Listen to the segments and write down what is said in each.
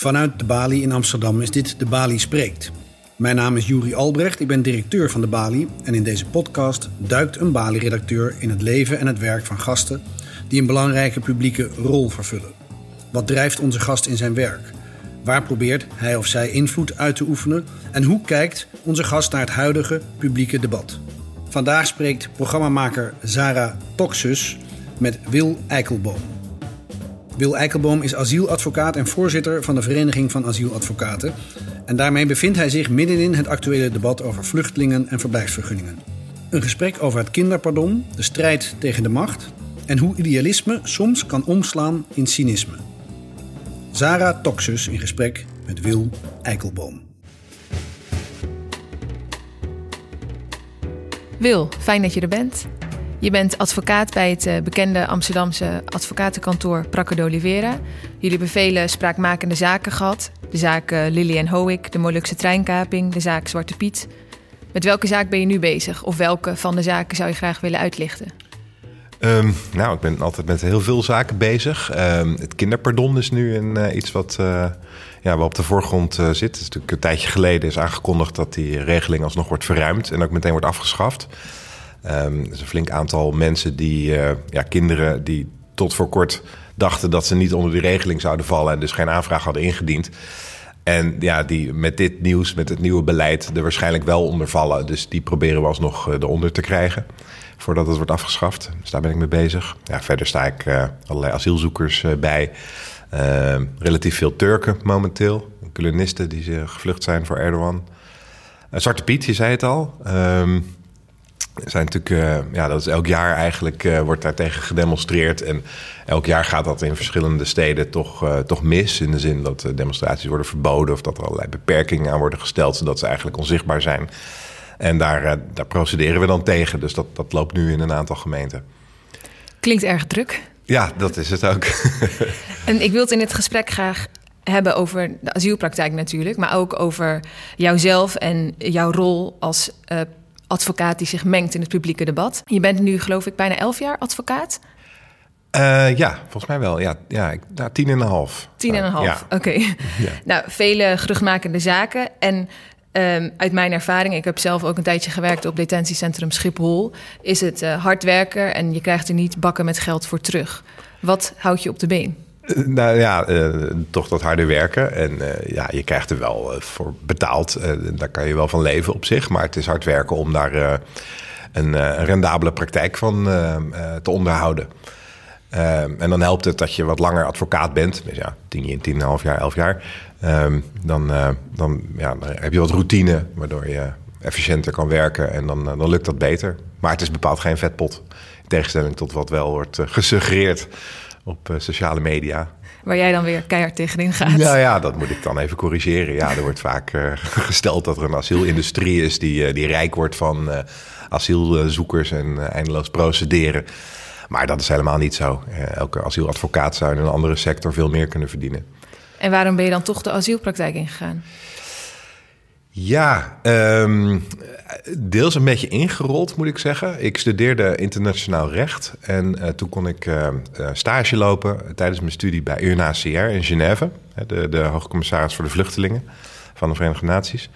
Vanuit de Bali in Amsterdam is dit De Bali Spreekt. Mijn naam is Juri Albrecht, ik ben directeur van de Bali en in deze podcast duikt een Bali-redacteur in het leven en het werk van gasten die een belangrijke publieke rol vervullen. Wat drijft onze gast in zijn werk? Waar probeert hij of zij invloed uit te oefenen? En hoe kijkt onze gast naar het huidige publieke debat? Vandaag spreekt programmamaker Zara Toxus met Wil Eikelboom. Wil Eikelboom is asieladvocaat en voorzitter van de Vereniging van Asieladvocaten. En daarmee bevindt hij zich middenin het actuele debat over vluchtelingen en verblijfsvergunningen. Een gesprek over het kinderpardon, de strijd tegen de macht en hoe idealisme soms kan omslaan in cynisme. Zara Toxus in gesprek met Wil Eikelboom. Wil, fijn dat je er bent. Je bent advocaat bij het eh, bekende Amsterdamse advocatenkantoor Prakke Oliveira. Jullie hebben vele spraakmakende zaken gehad. De zaak uh, Lily en Hoek, de Molukse treinkaping, de zaak Zwarte Piet. Met welke zaak ben je nu bezig? Of welke van de zaken zou je graag willen uitlichten? Um, nou, ik ben altijd met heel veel zaken bezig. Um, het kinderpardon is nu een, uh, iets wat ja, wat op de voorgrond zit. Het is natuurlijk een tijdje geleden is aangekondigd dat die regeling alsnog wordt verruimd en ook meteen wordt afgeschaft. Um, er is een flink aantal mensen die, ja, kinderen die tot voor kort dachten dat ze niet onder die regeling zouden vallen en dus geen aanvraag hadden ingediend. En ja, die met dit nieuws, met het nieuwe beleid, er waarschijnlijk wel onder vallen. Dus die proberen we alsnog eronder te krijgen voordat het wordt afgeschaft. Dus daar ben ik mee bezig. Ja, verder sta ik uh, allerlei asielzoekers bij. Uh, relatief veel Turken momenteel. Kolonisten die gevlucht zijn voor Erdogan. Zwarte Piet, je zei het al. Um, zijn natuurlijk, ja, dat is elk jaar eigenlijk wordt daar tegen gedemonstreerd. En elk jaar gaat dat in verschillende steden toch, toch mis. In de zin dat demonstraties worden verboden of dat er allerlei beperkingen aan worden gesteld, zodat ze eigenlijk onzichtbaar zijn. En daar, daar procederen we dan tegen. Dus dat, dat loopt nu in een aantal gemeenten. Klinkt erg druk. Ja, dat is het ook. en ik wil het in dit gesprek graag hebben over de asielpraktijk natuurlijk, maar ook over jouzelf en jouw rol als uh, advocaat die zich mengt in het publieke debat. Je bent nu, geloof ik, bijna elf jaar advocaat. Uh, ja, volgens mij wel. Ja, ja ik, nou, tien en een half. Tien en een half, ja. oké. Okay. Ja. Nou, vele geruchtmakende zaken. En Um, uit mijn ervaring, ik heb zelf ook een tijdje gewerkt op detentiecentrum Schiphol, is het uh, hard werken en je krijgt er niet bakken met geld voor terug. Wat houdt je op de been? Uh, nou ja, uh, toch dat harde werken. En ja, je krijgt er wel voor betaald. daar kan je wel van leven op zich. Maar het is hard werken om daar een, rendabele praktijk van te onderhouden. En dan helpt het dat je wat langer advocaat bent. Dus ja, tien, tien, half jaar, elf jaar. Um, dan, dan, ja, heb je wat routine, waardoor je efficiënter kan werken. En dan, dan lukt dat beter. Maar het is bepaald geen vetpot. In tegenstelling tot wat wel wordt gesuggereerd op sociale media. Waar jij dan weer keihard tegenin gaat. Nou ja, dat moet ik dan even corrigeren. Ja, er wordt vaak gesteld dat er een asielindustrie is die, die rijk wordt van asielzoekers en eindeloos procederen. Maar dat is helemaal niet zo. elke asieladvocaat zou in een andere sector veel meer kunnen verdienen. En waarom ben je dan toch de asielpraktijk ingegaan? Ja, um, deels een beetje ingerold moet ik zeggen. Ik studeerde internationaal recht en uh, toen kon ik uh, stage lopen tijdens mijn studie bij UNHCR in Genève, de, de hoogcommissaris voor de vluchtelingen van de Verenigde Naties.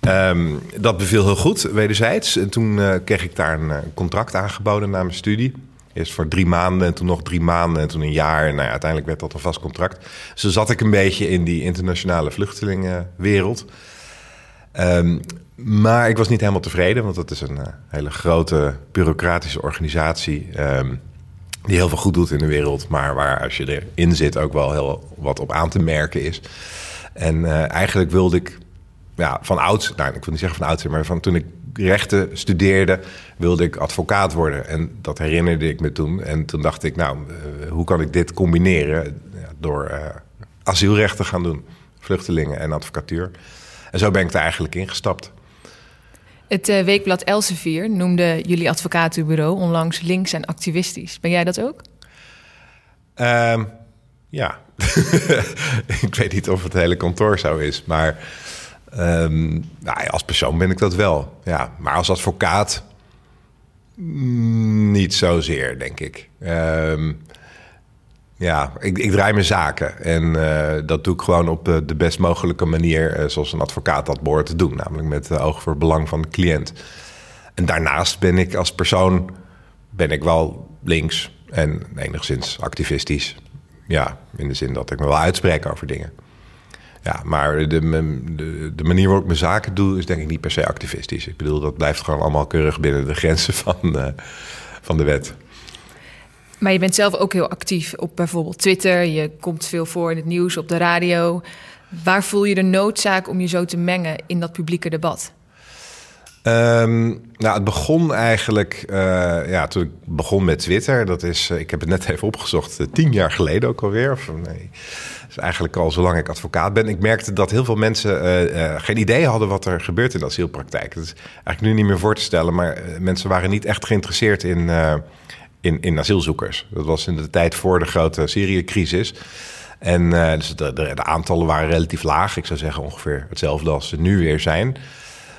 Um, dat beviel heel goed, wederzijds. En toen uh, kreeg ik daar een contract aangeboden na mijn studie. Eerst voor drie maanden en toen nog drie maanden en toen een jaar. Nou ja, uiteindelijk werd dat een vast contract. Toen zat ik een beetje in die internationale vluchtelingenwereld. Um, maar ik was niet helemaal tevreden, want dat is een uh, hele grote bureaucratische organisatie. Um, die heel veel goed doet in de wereld, maar waar als je erin zit ook wel heel wat op aan te merken is. En uh, eigenlijk wilde ik ja, van oud, nou, ik wil niet zeggen van oud, maar van toen ik rechten studeerde, wilde ik advocaat worden. En dat herinnerde ik me toen. En toen dacht ik, nou, uh, hoe kan ik dit combineren door uh, asielrecht te gaan doen, vluchtelingen en advocatuur. En zo ben ik er eigenlijk ingestapt. Het uh, weekblad Elsevier noemde jullie advocatenbureau onlangs links en activistisch. Ben jij dat ook? Um, ja. ik weet niet of het hele kantoor zo is, maar Um, nou, als persoon ben ik dat wel. Ja. Maar als advocaat mm, niet zozeer, denk ik. Um, Ja, ik, ik draai mijn zaken. En uh, dat doe ik gewoon op de, de best mogelijke manier, uh, zoals een advocaat dat behoort te doen. Namelijk met oog voor het belang van de cliënt. En daarnaast ben ik als persoon ben ik wel links en enigszins activistisch. Ja, in de zin dat ik me wel uitspreek over dingen. Ja, maar de, de, de, manier waarop ik mijn zaken doe, is denk ik niet per se activistisch. Ik bedoel, dat blijft gewoon allemaal keurig binnen de grenzen van, van de wet. Maar je bent zelf ook heel actief op bijvoorbeeld Twitter. Je komt veel voor in het nieuws, op de radio. Waar voel je de noodzaak om je zo te mengen in dat publieke debat? Um, nou, het begon eigenlijk uh, ja, toen ik begon met Twitter. Dat is, uh, ik heb het net even opgezocht, uh, tien jaar geleden ook alweer. Of nee, dus eigenlijk al zolang ik advocaat ben. Ik merkte dat heel veel mensen geen idee hadden wat er gebeurt in de asielpraktijk. Dat is eigenlijk nu niet meer voor te stellen, maar mensen waren niet echt geïnteresseerd in, in, in asielzoekers. Dat was in de tijd voor de grote Syrië-crisis. En dus de, de, aantallen waren relatief laag. Ik zou zeggen ongeveer hetzelfde als ze nu weer zijn.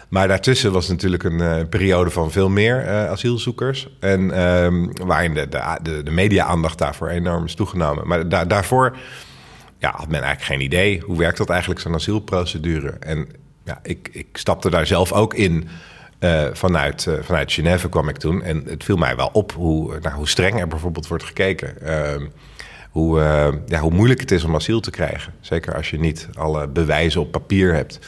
Maar daartussen was natuurlijk een uh, periode van veel meer uh, asielzoekers. En um, waarin de, de, de media-aandacht daarvoor enorm is toegenomen. Maar da daarvoor ja, had men eigenlijk geen idee. Hoe werkt dat eigenlijk, zo'n asielprocedure? En ja, ik, ik stapte daar zelf ook in. Uh, vanuit, vanuit Genève kwam ik toen. En het viel mij wel op hoe, nou, hoe streng er bijvoorbeeld wordt gekeken. Ehm, hoe, ja, hoe moeilijk het is om asiel te krijgen. Zeker als je niet alle bewijzen op papier hebt.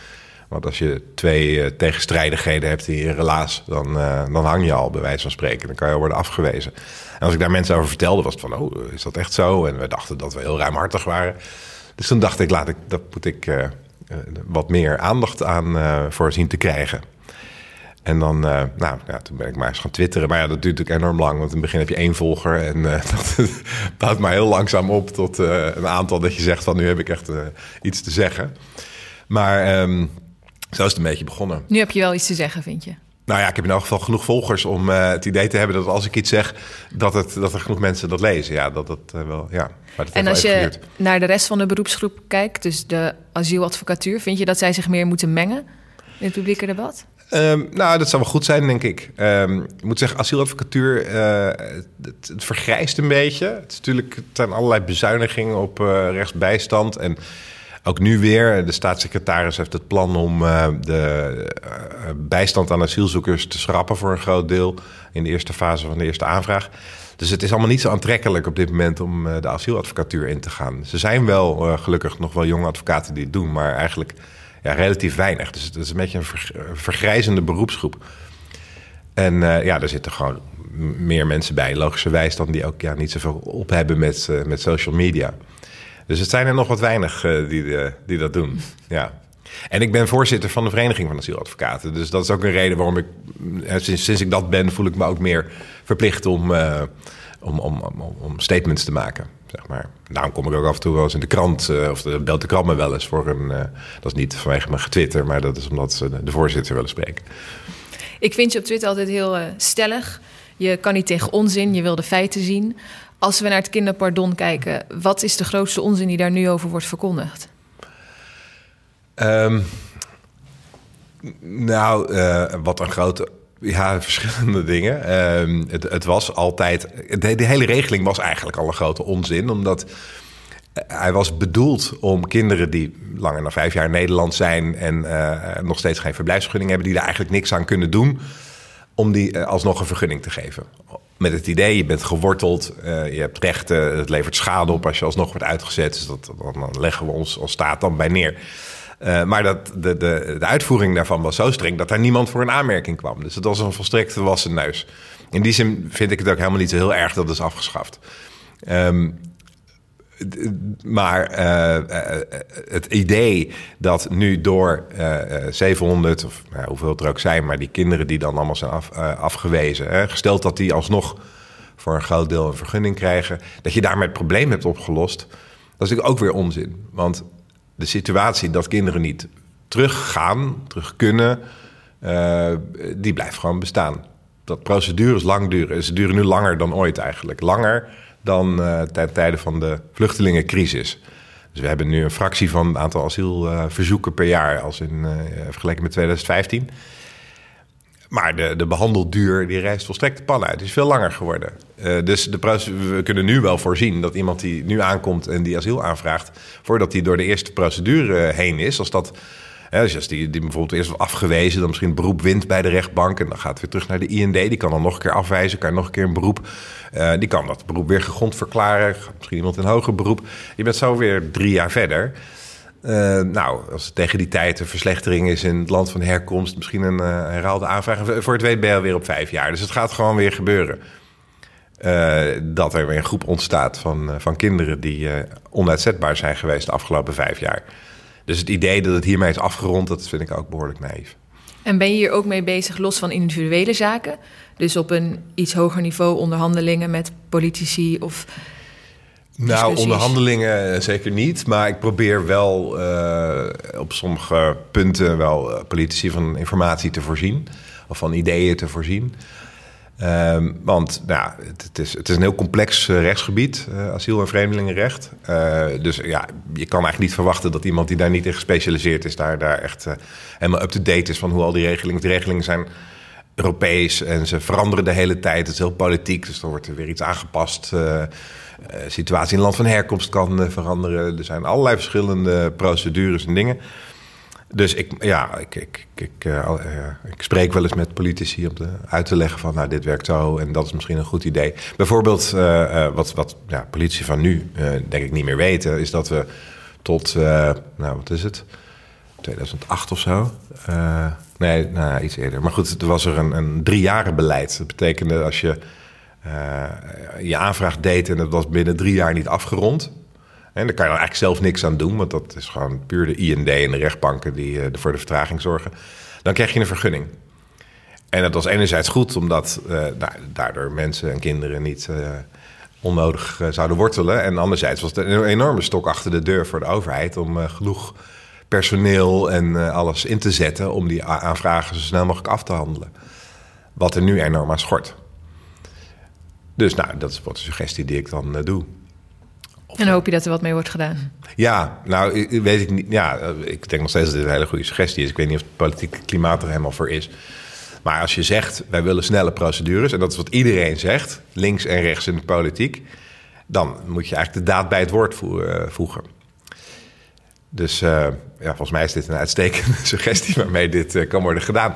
Want als je twee uh, tegenstrijdigheden hebt in je relaas, dan, uh, dan hang je al, bij wijze van spreken. Dan kan je al worden afgewezen. En als ik daar mensen over vertelde, was het van, oh, is dat echt zo? En we dachten dat we heel ruimhartig waren. Dus toen dacht ik, laat ik dat moet ik uh, wat meer aandacht aan voorzien te krijgen. En dan, nou, ja, toen ben ik maar eens gaan twitteren. Maar ja, dat duurt natuurlijk enorm lang. Want in het begin heb je één volger. En dat bouwt maar heel langzaam op tot een aantal dat je zegt van... nu heb ik echt iets te zeggen. Maar... Um, zo is het een beetje begonnen. Nu heb je wel iets te zeggen, vind je? Nou ja, ik heb in elk geval genoeg volgers om uh, het idee te hebben dat als ik iets zeg, dat, het, dat er genoeg mensen dat lezen. Ja, dat dat uh, wel. Ja. Maar en als je geduurd. naar de rest van de beroepsgroep kijkt, dus de asieladvocatuur, vind je dat zij zich meer moeten mengen in het publieke debat? Um, nou, dat zou wel goed zijn, denk ik. Um, ik moet zeggen, asieladvocatuur, uh, het, vergrijst een beetje. Het is natuurlijk, zijn allerlei bezuinigingen op rechtsbijstand en ook nu weer, de staatssecretaris heeft het plan om uh, de bijstand aan asielzoekers te schrappen voor een groot deel in de eerste fase van de eerste aanvraag. Dus het is allemaal niet zo aantrekkelijk op dit moment om de asieladvocatuur in te gaan. Ze zijn wel gelukkig nog wel jonge advocaten die het doen, maar eigenlijk relatief weinig. Dus het is een beetje een ver, vergrijzende beroepsgroep. En ja, er zitten gewoon meer mensen bij, logischerwijs, dan die ook ja, niet zoveel op hebben met, met social media. Dus het zijn er nog wat weinig uh, die, die dat doen. Ja. En ik ben voorzitter van de Vereniging van Asieladvocaten. Dus dat is ook een reden waarom ik, eh, sinds, sinds ik dat ben, voel ik me ook meer verplicht om, om, om, om, om, statements te maken. Zeg maar. Daarom kom ik ook af en toe wel eens in de krant, uh, of de, belt de krant me wel eens voor een. dat is niet vanwege mijn getwitter, maar dat is omdat ze de voorzitter willen spreken. Ik vind je op Twitter altijd heel stellig. Je kan niet tegen onzin, je wil de feiten zien. Als we naar het kinderpardon kijken, wat is de grootste onzin die daar nu over wordt verkondigd? Um, nou, uh, wat een grote. Ja, verschillende dingen. Um, het, het, was altijd. De, hele regeling was eigenlijk al een grote onzin, omdat. Hij was bedoeld om kinderen die langer dan vijf jaar in Nederland zijn en uh, nog steeds geen verblijfsvergunning hebben, die daar eigenlijk niks aan kunnen doen, om die uh, alsnog een vergunning te geven met het idee, je bent geworteld, uh, je hebt rechten, het levert schade op als je alsnog wordt uitgezet. Dus dat, dan leggen we ons als staat dan bij neer. Uh, maar dat, de, de, de uitvoering daarvan was zo streng dat daar niemand voor een aanmerking kwam. Dus het was een volstrekt wassen neus. In die zin vind ik het ook helemaal niet zo heel erg dat het is afgeschaft. Um, maar uh, het idee dat nu door uh, 700, of nou, hoeveel het er ook zijn, maar die kinderen die dan allemaal zijn af, afgewezen, hè, gesteld dat die alsnog voor een groot deel een vergunning krijgen, dat je daarmee het probleem hebt opgelost, dat is natuurlijk ook weer onzin. Want de situatie dat kinderen niet teruggaan, terug kunnen, die blijft gewoon bestaan. Dat procedures lang duren. Ze duren nu langer dan ooit eigenlijk. Langer dan uh, ten tijde van de vluchtelingencrisis. Dus we hebben nu een fractie van het aantal asielverzoeken per jaar als in uh, vergeleken met 2015. Maar de, de behandelduur die reist volstrekt de pan uit. Die is veel langer geworden. Uh, dus de, we kunnen nu wel voorzien dat iemand die nu aankomt en die asiel aanvraagt, voordat hij door de eerste procedure heen is, als dat. dus als die, die bijvoorbeeld eerst wordt afgewezen, dan misschien beroep wint bij de rechtbank. En dan gaat het weer terug naar de IND. Die kan dan nog een keer afwijzen, kan nog een keer een beroep. Uh, die kan dat beroep weer gegrond verklaren. Misschien iemand in hoger beroep. Je bent zo weer drie jaar verder. Uh, nou, als het tegen die tijd een verslechtering is in het land van herkomst, misschien een uh, herhaalde aanvraag. Voor het weet ben alweer op vijf jaar. Dus het gaat gewoon weer gebeuren. Uh, dat er weer een groep ontstaat van, van kinderen die onuitzetbaar zijn geweest de afgelopen vijf jaar. Dus het idee dat het hiermee is afgerond, dat vind ik ook behoorlijk naïef. En ben je hier ook mee bezig, los van individuele zaken? Dus op een iets hoger niveau onderhandelingen met politici of nou, onderhandelingen eh, zeker niet. Maar ik probeer wel uh, op sommige punten wel uh, politici van informatie te voorzien. Of van ideeën te voorzien. Um, want nou, het, het, is, het is een heel complex uh, rechtsgebied, asiel- en vreemdelingenrecht. dus ja, je kan eigenlijk niet verwachten dat iemand die daar niet in gespecialiseerd is, daar, daar echt helemaal up-to-date is van hoe al die regelingen. De regelingen zijn Europees en ze veranderen de hele tijd. Het is heel politiek, dus dan wordt er weer iets aangepast. Uh, situatie in het land van herkomst kan uh, veranderen. Er zijn allerlei verschillende procedures en dingen. Dus ik, ja, ik, ik, ik, ik spreek wel eens met politici om uit te leggen van... nou, dit werkt zo en dat is misschien een goed idee. Bijvoorbeeld, wat, wat ja, politici van nu denk ik niet meer weten... is dat we tot, nou, wat is het? 2008 of zo. nee, nou, iets eerder. Maar goed, er was er een, een jaren beleid. Dat betekende als je je aanvraag deed en dat was binnen drie jaar niet afgerond. En daar kan je eigenlijk zelf niks aan doen, want dat is gewoon puur de IND en de rechtbanken die uh, voor de vertraging zorgen. Dan krijg je een vergunning. En dat was enerzijds goed, omdat uh, daardoor mensen en kinderen niet onnodig zouden wortelen. En anderzijds was het een enorme stok achter de deur voor de overheid om genoeg personeel en alles in te zetten om die aanvragen zo snel mogelijk af te handelen. Wat er nu enorm aan schort. Dus nou, dat is wat een suggestie die ik dan uh, doe. en hoop je dat er wat mee wordt gedaan? Ja, nou weet ik niet. Ja, eh, ik denk nog steeds dat dit een hele goede suggestie is. Ik weet niet of het politieke klimaat er helemaal voor is. Maar als je zegt, wij willen snelle procedures... en dat is wat iedereen zegt, links en rechts in de politiek... dan moet je eigenlijk de daad bij het woord eh, voegen. Dus uh, ja, volgens mij is dit een uitstekende suggestie waarmee dit uh, kan worden gedaan.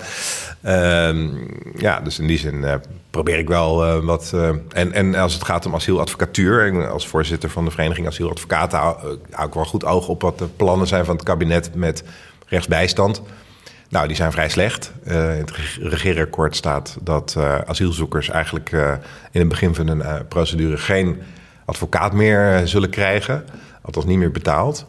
Uh, ja, dus in die zin probeer ik wel wat. en, en als het gaat om asieladvocatuur, als voorzitter van de Vereniging Asieladvocaten, hou, hou ik wel goed oog op wat de plannen zijn van het kabinet met rechtsbijstand. Nou, die zijn vrij slecht. in het regeerakkoord staat dat asielzoekers eigenlijk in het begin van een procedure geen advocaat meer zullen krijgen, althans niet meer betaald.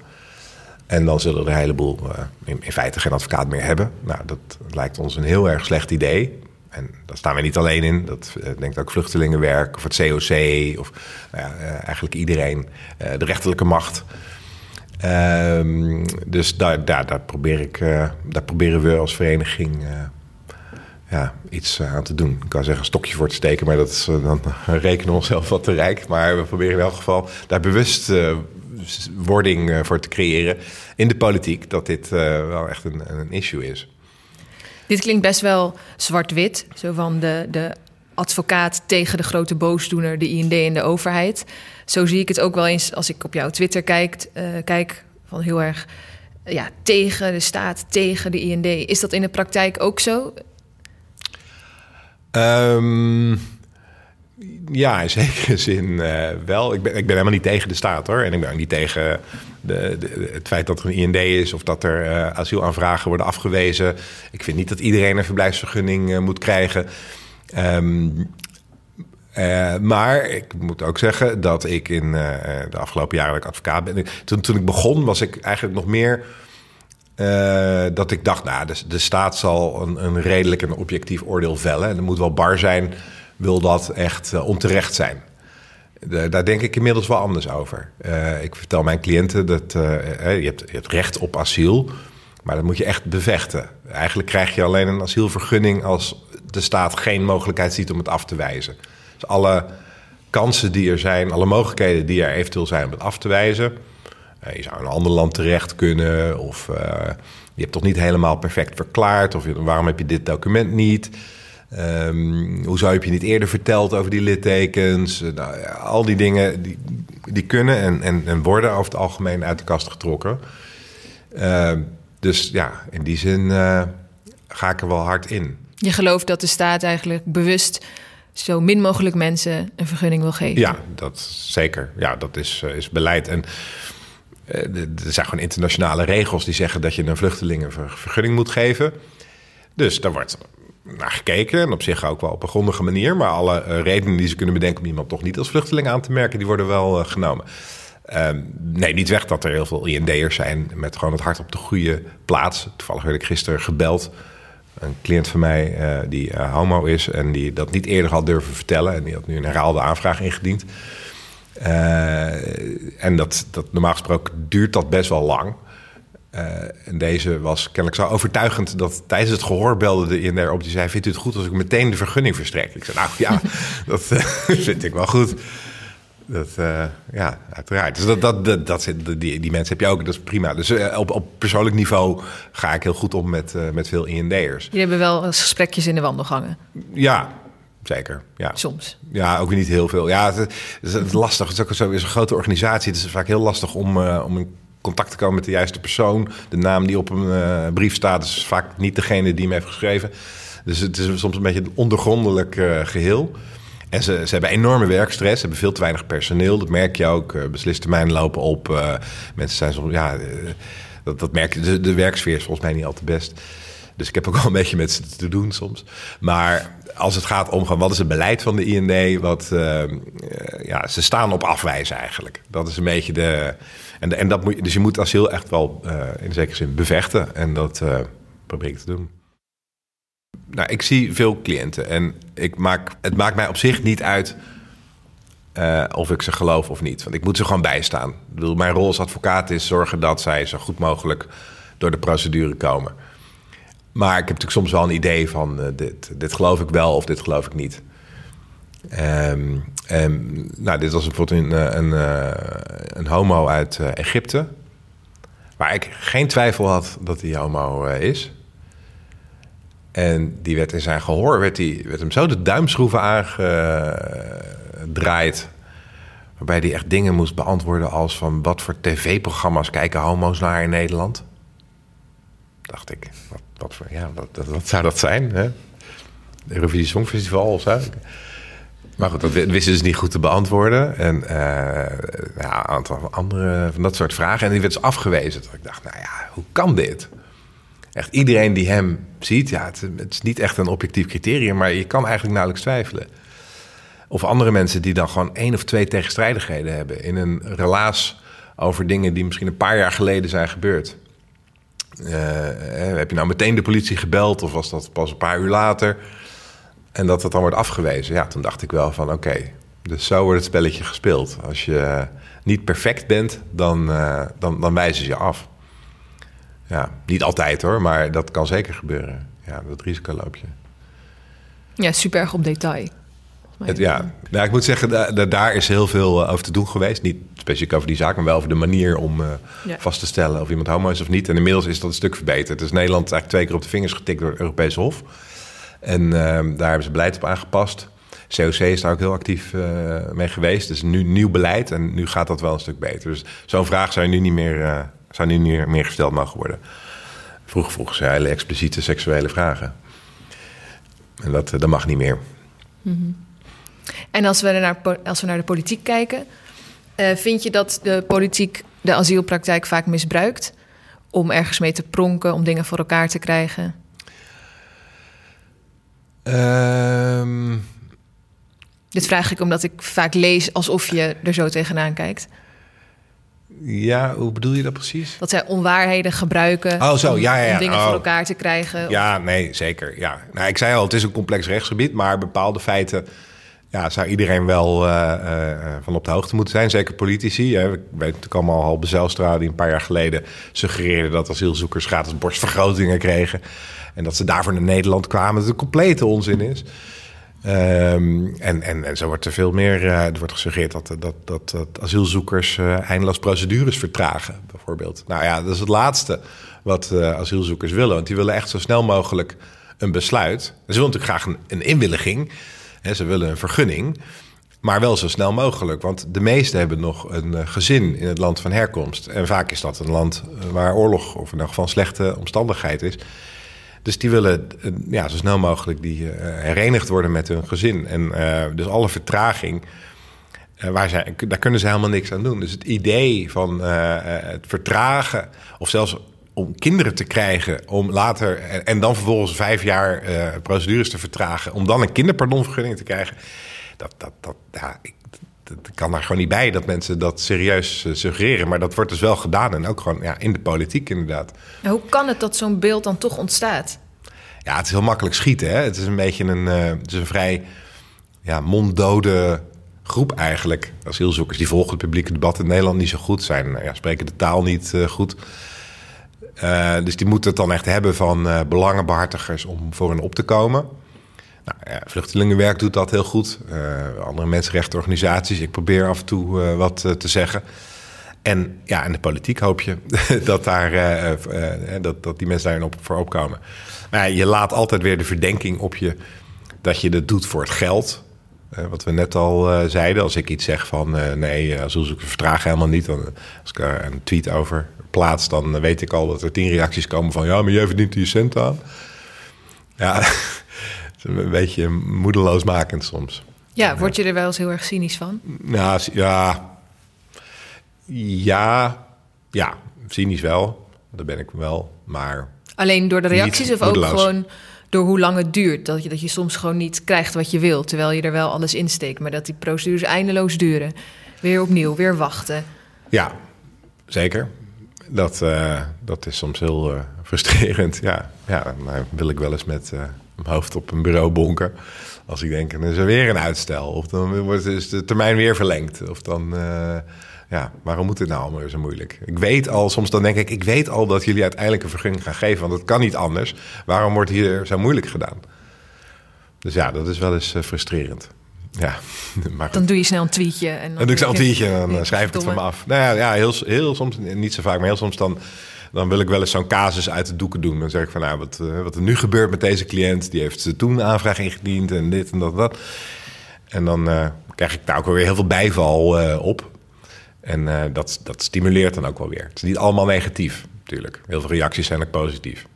En dan zullen er een heleboel in, feite geen advocaat meer hebben. Nou, dat lijkt ons een heel erg slecht idee. En daar staan we niet alleen in. Dat uh, denkt ook vluchtelingenwerk of het COC of nou uh, eigenlijk iedereen, de rechterlijke macht. Ehm, dus daar, daar, daar, probeer ik, daar proberen we als vereniging ja, iets aan te doen. Ik kan zeggen een stokje voor te steken, maar dat is, dan rekenen we onszelf wat te rijk. Maar we proberen in elk geval daar bewust wording eh, voor te creëren in de politiek, dat dit eh, wel echt een, een issue is. Dit klinkt best wel zwart-wit, zo van de, de advocaat tegen de grote boosdoener, de IND en de overheid. Zo zie ik het ook wel eens als ik op jouw Twitter kijk, uh, kijk van heel erg ja, tegen de staat, tegen de IND. Is dat in de praktijk ook zo? Um, ja, in zekere zin uh, wel. Ik ben, ik ben helemaal niet tegen de staat hoor. En ik ben ook niet tegen de, het feit dat er een IND is of dat er uh, asielaanvragen worden afgewezen. Ik vind niet dat iedereen een verblijfsvergunning uh, moet krijgen. Um, maar ik moet ook zeggen dat ik in de afgelopen jaren dat ik advocaat ben. Toen, toen ik begon was ik eigenlijk nog meer. dat ik dacht, nou, de, staat zal een, een redelijk en objectief oordeel vellen. En er moet wel bar zijn wil dat echt onterecht zijn. Daar denk ik inmiddels wel anders over. Uh, ik vertel mijn cliënten dat je, hebt, je hebt recht op asiel, maar dat moet je echt bevechten. Eigenlijk krijg je alleen een asielvergunning als de staat geen mogelijkheid ziet om het af te wijzen. Dus alle kansen die er zijn, alle mogelijkheden die er eventueel zijn om het af te wijzen, Eh, je zou in een ander land terecht kunnen. Of eh, je hebt toch niet helemaal perfect verklaard. Of waarom heb je dit document niet? Um, hoezo heb je niet eerder verteld over die littekens? nou, ja, al die dingen die, die kunnen en, en, en, worden over het algemeen uit de kast getrokken. Uh, dus ja, in die zin uh, ga ik er wel hard in. Je gelooft dat de staat eigenlijk bewust zo min mogelijk mensen een vergunning wil geven? Ja, dat zeker. Ja, dat is, is beleid. En er zijn gewoon internationale regels die zeggen dat je een vluchtelingen een vergunning moet geven. Dus daar wordt naar gekeken. En op zich ook wel op een grondige manier. Maar alle uh, redenen die ze kunnen bedenken om iemand toch niet als vluchteling aan te merken, die worden wel uh, genomen. Uh, nee, niet weg dat er heel veel IND'ers zijn met gewoon het hart op de goede plaats. Toevallig werd ik gisteren gebeld. Een cliënt van mij uh, die homo is en die dat niet eerder had durven vertellen. En die had nu een herhaalde aanvraag ingediend. en dat, dat, normaal gesproken duurt dat best wel lang. Uh, en deze was kennelijk zo overtuigend dat tijdens het gehoor belde de INR op. Die zei: Vindt u het goed als ik meteen de vergunning verstrek? Ik zei: Nou ja, dat uh, vind ik wel goed. Dat, uh, ja, uiteraard. Dus dat, dat, dat, dat, die, die mensen heb je ook, dat is prima. Dus op, op persoonlijk niveau ga ik heel goed om met, met veel IND'ers. Jullie hebben wel eens gesprekjes in de wandelgangen? Ja, zeker. Ja. Soms? Ja, ook niet heel veel. Ja, het, het is lastig. Het is ook zo, is een grote organisatie. Het is vaak heel lastig om, om een contact te komen met de juiste persoon. De naam die op een uh, brief staat is vaak niet degene die hem heeft geschreven. Dus het is soms een beetje een ondergrondelijk uh, geheel. En ze, ze hebben enorme werkstress, hebben veel te weinig personeel. Dat merk je ook. Uh, lopen op. mensen zijn soms, ja, dat, dat merk je. De, de werksfeer is volgens mij niet al te best. Dus ik heb ook wel een beetje met ze te doen soms. Maar als het gaat om wat is het beleid van de IND, wat ja, ze staan op afwijzen eigenlijk. Dat is een beetje de, en, dat moet, dus je moet asiel echt wel uh, in zekere zin bevechten. En dat uh, probeer ik te doen. Nou, ik zie veel cliënten en ik maak, het maakt mij op zich niet uit uh, of ik ze geloof of niet. Want ik moet ze gewoon bijstaan. Ik mijn rol als advocaat is zorgen dat zij zo goed mogelijk door de procedure komen. Maar ik heb natuurlijk soms wel een idee van dit, dit geloof ik wel of dit geloof ik niet. Um, nou, dit was bijvoorbeeld een, eh, eh, een homo uit uh, Egypte. Waar ik geen twijfel had dat hij homo is. En die werd in zijn gehoor, werd, die, werd hem zo de duimschroeven aangedraaid. Waarbij hij echt dingen moest beantwoorden als van... wat voor tv-programma's kijken homo's naar in Nederland? Dacht ik, wat, wat voor, ja, wat, wat, zou dat zijn? Hè? Eurovisie Songfestival of zo? Maar goed, dat wisten ze dus niet goed te beantwoorden. En uh, ja, een aantal andere van dat soort vragen. En die werd dus afgewezen. Dat ik dacht, nou ja, hoe kan dit? Echt iedereen die hem ziet, ja, het, is niet echt een objectief criterium, maar je kan eigenlijk nauwelijks twijfelen. Of andere mensen die dan gewoon één of twee tegenstrijdigheden hebben in een relaas over dingen die misschien een paar jaar geleden zijn gebeurd. Uh, heb je nou meteen de politie gebeld of was dat pas een paar uur later? En dat dat dan wordt afgewezen. Ja, toen dacht ik wel van oké, dus zo wordt het spelletje gespeeld. Als je niet perfect bent, dan, uh, dan, dan wijzen ze je af. Ja, niet altijd hoor, maar dat kan zeker gebeuren. Ja, dat risico loop je. Ja, super erg op detail. Het, ja, nou, ik moet zeggen, da daar is heel veel eh, over te doen geweest. Niet specifiek over die zaak, maar wel over de manier om uh, ja. vast te stellen of iemand homo is of niet. En inmiddels is dat een stuk verbeterd. Dus Nederland is eigenlijk twee keer op de vingers getikt door het Europese Hof. En uh, daar hebben ze beleid op aangepast. COC is daar ook heel actief uh, mee geweest. Dus nu nieuw beleid en nu gaat dat wel een stuk beter. Dus zo'n vraag zou nu niet meer, uh, nu niet meer gesteld mogen worden. Vroeger vroegen ze hele expliciete seksuele vragen. En dat, dat mag niet meer. -hmm. En als we, naar, als we naar de politiek kijken, vind je dat de politiek de asielpraktijk vaak misbruikt om ergens mee te pronken, om dingen voor elkaar te krijgen? Um... Dit vraag ik omdat ik vaak lees alsof je er zo tegenaan kijkt. Ja, hoe bedoel je dat precies? Dat zij onwaarheden gebruiken oh, zo, om, ja, ja, ja. om dingen oh. voor elkaar te krijgen. Ja, nee, zeker. Ja. Nou, ik zei al, het is een complex rechtsgebied, maar bepaalde feiten ja, zou iedereen wel uh, uh, van op de hoogte moeten zijn. Zeker politici. Hè. We weten natuurlijk allemaal Halbe Zijlstra, die een paar jaar geleden suggereerde dat asielzoekers gratis borstvergrotingen kregen. En dat ze daarvoor naar Nederland kwamen. Dat het een complete onzin is. Ehm, en, en, en zo wordt er veel meer. Uh, er wordt gesuggereerd dat, dat, dat, dat asielzoekers uh, eindeloos procedures vertragen, bijvoorbeeld. Nou ja, dat is het laatste wat uh, asielzoekers willen. Want die willen echt zo snel mogelijk een besluit. Ze willen natuurlijk graag een, een inwilliging. Hè, ze willen een vergunning. Maar wel zo snel mogelijk. Want de meesten hebben nog een gezin in het land van herkomst. En vaak is dat een land waar oorlog of in ieder geval slechte omstandigheid is. Dus die willen ja, zo snel mogelijk die, uh, herenigd worden met hun gezin. En uh, dus alle vertraging, waar zij, daar kunnen ze helemaal niks aan doen. Dus het idee van het vertragen, of zelfs om kinderen te krijgen, om later en, dan vervolgens vijf jaar procedures te vertragen, om dan een kinderpardonvergunning te krijgen, dat, dat, dat, ja, dat kan daar gewoon niet bij dat mensen dat serieus suggereren. Maar dat wordt dus wel gedaan en ook gewoon ja, in de politiek inderdaad. hoe kan het dat zo'n beeld dan toch ontstaat? Ja, het is heel makkelijk schieten. Hè? Het is een beetje een, uh, het is een vrij ja, monddode groep eigenlijk. Asielzoekers die volgen het publieke debat in Nederland niet zo goed. Zijn, ja, spreken de taal niet uh, goed. Uh, dus die moeten het dan echt hebben van belangenbehartigers om voor hen op te komen. Nou, ja, vluchtelingenwerk doet dat heel goed. andere mensenrechtenorganisaties. Ik probeer af en toe wat te zeggen. En ja, in de politiek hoop je dat, daar, dat, dat die mensen daarin op, voor opkomen. Maar je laat altijd weer de verdenking op je dat je dat doet voor het geld. Uh, wat we net al uh, zeiden, als ik iets zeg van uh, nee, asielzoekers vertragen helemaal niet. Dan, als ik er een tweet over plaats, dan weet ik al dat er tien reacties komen van ja, maar jij verdient je cent aan. Ja, is een beetje moedeloosmakend soms. Ja, word je er wel eens heel erg cynisch van? Nou, ja, ja, ja, cynisch wel. Dat ben ik wel, maar Alleen door de reacties of ook gewoon door hoe lang het duurt? Dat je, dat je soms gewoon niet krijgt wat je wil, terwijl je er wel alles insteekt. Maar dat die procedures eindeloos duren. Weer opnieuw, weer wachten. Ja, zeker. Dat, uh, dat is soms heel uh, frustrerend. Ja, ja, dan wil ik wel eens met uh, mijn hoofd op een bureau bonken. Als ik denk, dan is er weer een uitstel. Of dan wordt is de termijn weer verlengd. Of dan ja, waarom moet het nou allemaal zo moeilijk? Ik weet al, soms dan denk ik, ik weet al dat jullie uiteindelijk een vergunning gaan geven, want dat kan niet anders. Waarom wordt hier zo moeilijk gedaan? Dus ja, dat is wel eens uh, frustrerend. Ja, maar dan doe je snel een tweetje. En dan, dan doe ik snel een tweetje en dan schrijf ik het van me af. Nou ja, ja heel, heel soms, niet zo vaak, maar heel soms dan, dan wil ik wel eens zo'n casus uit de doeken doen. Dan zeg ik van, nou, wat, uh, wat er nu gebeurt met deze cliënt, die heeft toen een aanvraag ingediend en dit en dat en dat. En dan uh, krijg ik daar ook weer heel veel bijval op. En uh, dat, dat stimuleert dan ook wel weer. Het is niet allemaal negatief, natuurlijk. Heel veel reacties zijn ook positief.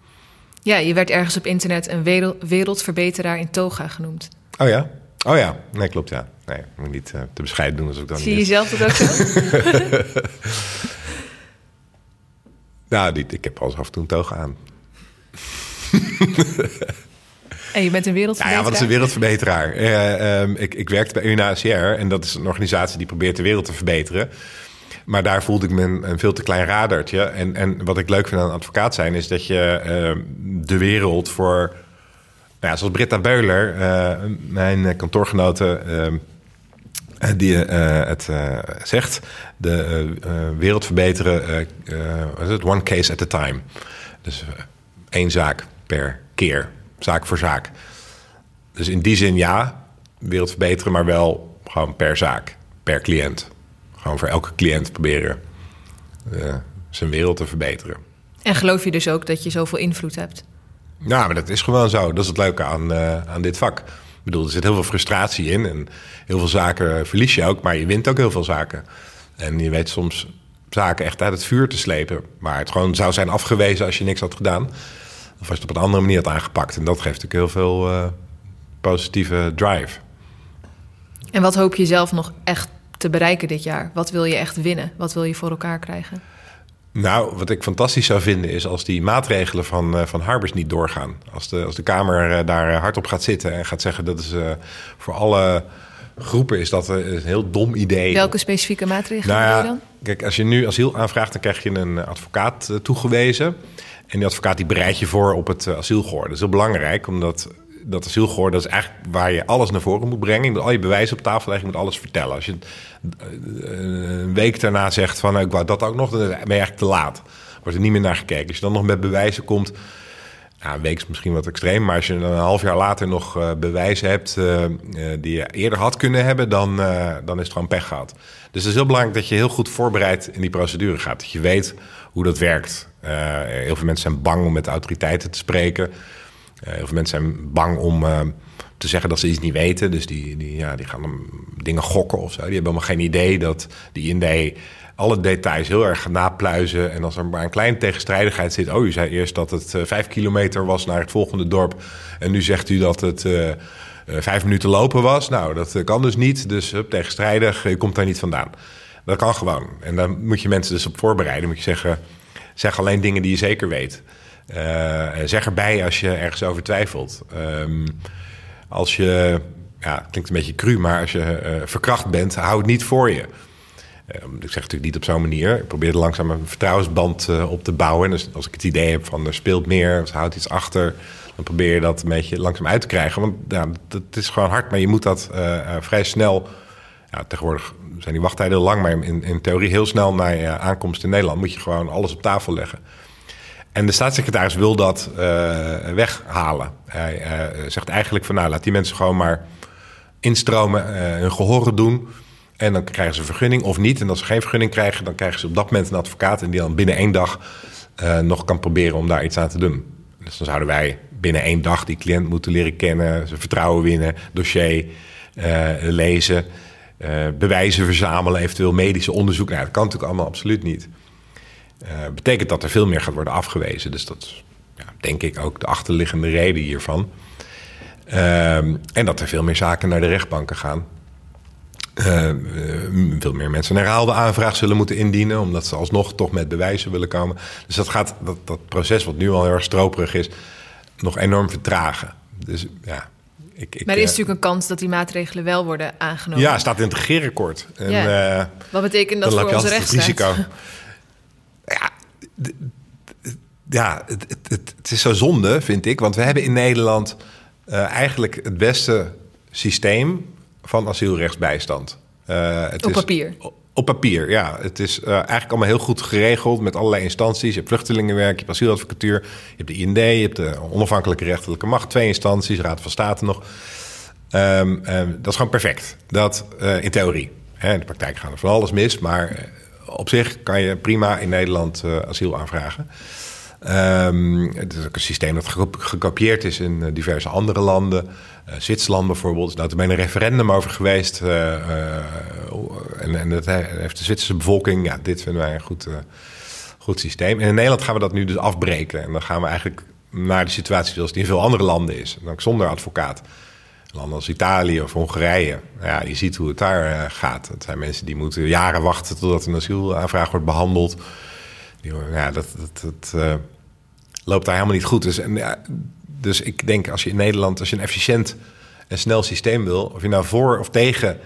Ja, je werd ergens op internet een wereld, wereldverbeteraar in toga genoemd. Oh ja? Oh ja, nee, klopt ja. Nee, moet niet te bescheiden doen als ik dan Zie je zelf dat ook zo? nou, die, ik heb al af en toe een toga aan. En je bent een wereldverbeteraar? Ja, ja wat is een wereldverbeteraar? Uh, um, ik, ik werkte bij UNHCR en dat is een organisatie die probeert de wereld te verbeteren. Maar daar voelde ik me een, een veel te klein radertje. En, en wat ik leuk vind aan advocaat zijn, is dat je uh, de wereld voor. Nou ja, zoals Britta Beuler, uh, mijn kantoorgenote, ehm, die het zegt: de wereld verbeteren, het one case at a time. Dus één zaak per keer zaak voor zaak. Dus in die zin ja, wereld verbeteren, maar wel gewoon per zaak, per cliënt. Gewoon voor elke cliënt proberen zijn wereld te verbeteren. En geloof je dus ook dat je zoveel invloed hebt? Ja, maar dat is gewoon zo. Dat is het leuke aan, aan dit vak. Bedoel, er zit heel veel frustratie in en heel veel zaken verlies je ook, maar je wint ook heel veel zaken. En je weet soms zaken echt uit het vuur te slepen, maar het gewoon zou zijn afgewezen als je niks had gedaan. Of als je het op een andere manier had aangepakt. En dat geeft natuurlijk heel veel uh, positieve drive. En wat hoop je zelf nog echt te bereiken dit jaar? Wat wil je echt winnen? Wat wil je voor elkaar krijgen? Nou, wat ik fantastisch zou vinden is als die maatregelen van, uh, van Harbers niet doorgaan. Als de, als de Kamer uh, daar hardop gaat zitten en gaat zeggen dat is uh, voor alle groepen is dat een heel dom idee. Welke specifieke maatregelen nou ja, je dan? Kijk, als je nu asiel aanvraagt, dan krijg je een advocaat toegewezen. En die advocaat die bereidt je voor op het asielgehoor. Dat is heel belangrijk, omdat dat asielgehoor, dat is eigenlijk waar je alles naar voren moet brengen. Je moet al je bewijzen op tafel leggen, je moet alles vertellen. Als je een week daarna zegt van, nou, ik wou dat ook nog, dan ben je eigenlijk te laat. Wordt er niet meer naar gekeken. Als je dan nog met bewijzen komt, ja, een week is misschien wat extreem, maar als je een half jaar later nog uh, bewijzen hebt uh, die je eerder had kunnen hebben, dan, dan is het gewoon pech gehad. Dus het is heel belangrijk dat je heel goed voorbereid in die procedure gaat. Dat je weet hoe dat werkt. heel veel mensen zijn bang om met autoriteiten te spreken. Heel veel mensen zijn bang om te zeggen dat ze iets niet weten. Dus die, die, ja, die gaan dan dingen gokken of zo. Die hebben helemaal geen idee dat die IND alle details heel erg napluizen. En als er maar een kleine tegenstrijdigheid zit. Oh, u zei eerst dat het uh, vijf kilometer was naar het volgende dorp. En nu zegt u dat het vijf minuten lopen was. Nou, dat kan dus niet. Dus uh, tegenstrijdig, je komt daar niet vandaan. Dat kan gewoon. En dan moet je mensen dus op voorbereiden. Moet je zeggen, zeg alleen dingen die je zeker weet. Zeg erbij als je ergens over twijfelt. Um, als je, ja, klinkt een beetje cru, maar als je verkracht bent, hou het niet voor je. Ehm, ik zeg natuurlijk niet op zo'n manier. Ik probeer langzaam een vertrouwensband uh, op te bouwen. En als ik het idee heb van er speelt meer, of houdt iets achter, dan probeer je dat een beetje langzaam uit te krijgen. Want ja, het is gewoon hard, maar je moet dat vrij snel. Ja, tegenwoordig zijn die wachttijden heel lang, maar in, in theorie heel snel na je aankomst in Nederland moet je gewoon alles op tafel leggen. En de staatssecretaris wil dat weghalen. Hij zegt eigenlijk van nou, laat die mensen gewoon maar instromen, hun gehoren doen. En dan krijgen ze een vergunning of niet. En als ze geen vergunning krijgen, dan krijgen ze op dat moment een advocaat. En die dan binnen één dag nog kan proberen om daar iets aan te doen. Dus dan zouden wij binnen één dag die cliënt moeten leren kennen, zijn vertrouwen winnen, dossier lezen, bewijzen verzamelen, eventueel medische onderzoek. Nou, dat kan natuurlijk allemaal absoluut niet. Betekent dat er veel meer gaat worden afgewezen. Dus dat is, ja, denk ik, ook de achterliggende reden hiervan. Ehm, en dat er veel meer zaken naar de rechtbanken gaan. Uh, veel meer mensen een herhaalde aanvraag zullen moeten indienen, omdat ze alsnog toch met bewijzen willen komen. Dus dat gaat dat, dat proces, wat nu al heel erg stroperig is, nog enorm vertragen. Dus ja. Ik, ik, maar er is uh, natuurlijk een kans dat die maatregelen wel worden aangenomen. Ja, staat in het regeerakkoord. En, ja. Uh, Wat betekent dat voor onze rechtsstaat? risico. ja, ja het, het, het, is zo zonde, vind ik. Want we hebben in Nederland eigenlijk het beste systeem van asielrechtsbijstand. Uh, het op is, papier? Op papier, ja. Het is uh, eigenlijk allemaal heel goed geregeld met allerlei instanties. Je hebt vluchtelingenwerk, je hebt asieladvocatuur, je hebt de IND, je hebt de onafhankelijke rechterlijke macht, twee instanties, Raad van State nog. Um, um, dat is gewoon perfect. Dat in theorie. Hè, in de praktijk gaat er van alles mis, maar op zich kan je prima in Nederland asiel aanvragen. Um, het is ook een systeem dat gekopieerd is in diverse andere landen. Uh, Zwitserland bijvoorbeeld, is daar nou, een referendum over geweest. En, en dat heeft de Zwitserse bevolking, ja, dit vinden wij een goed, goed systeem. En in Nederland gaan we dat nu dus afbreken. En dan gaan we eigenlijk naar de situatie zoals die in veel andere landen is. Dan zonder advocaat. Landen als Italië of Hongarije. Nou ja, je ziet hoe het daar gaat. Het zijn mensen die moeten jaren wachten totdat een asielaanvraag wordt behandeld. Ja, dat, dat, dat loopt daar helemaal niet goed. Dus, en, dus ik denk als je in Nederland, als je een efficiënt en snel systeem wil, of je nou voor of tegen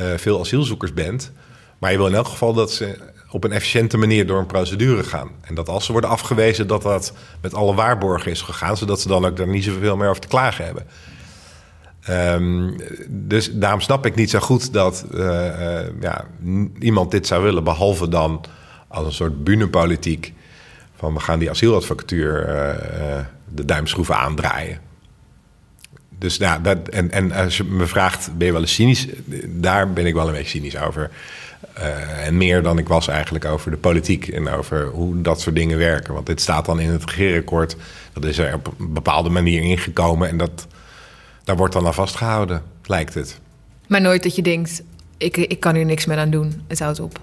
uh, veel asielzoekers bent, maar je wil in elk geval dat ze op een efficiënte manier door een procedure gaan. En dat als ze worden afgewezen, dat dat met alle waarborgen is gegaan, zodat ze dan ook daar niet zoveel meer over te klagen hebben. Um, dus daarom snap ik niet zo goed dat uh, ja, iemand dit zou willen, behalve dan als een soort bunepolitiek van we gaan die asieladvocatuur de duimschroeven aandraaien. Dus ja, dat, en, en als je me vraagt, ben je wel eens cynisch? Daar ben ik wel een beetje cynisch over. En meer dan ik was eigenlijk over de politiek en over hoe dat soort dingen werken. Want dit staat dan in het regeerakkoord. Dat is er op een bepaalde manier ingekomen en dat, daar wordt dan aan vastgehouden, lijkt het. Maar nooit dat je denkt, ik, ik kan hier niks meer aan doen, het houdt op.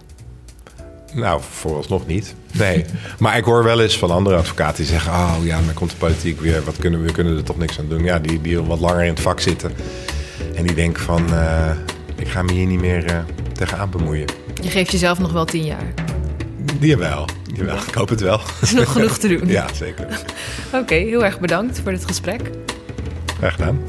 Nou, vooralsnog niet. Nee. maar ik hoor wel eens van andere advocaten die zeggen: Oh ja, dan komt de politiek weer. Wat kunnen we, we kunnen er toch niks aan doen. Ja, die, die wat langer in het vak zitten. En die denken van: uh, Ik ga me hier niet meer uh, tegenaan bemoeien. Je geeft jezelf nog wel tien jaar. Jawel, jawel. ik hoop het wel. Er is nog genoeg te doen. ja, zeker. Oké, okay, heel erg bedankt voor dit gesprek. Graag gedaan.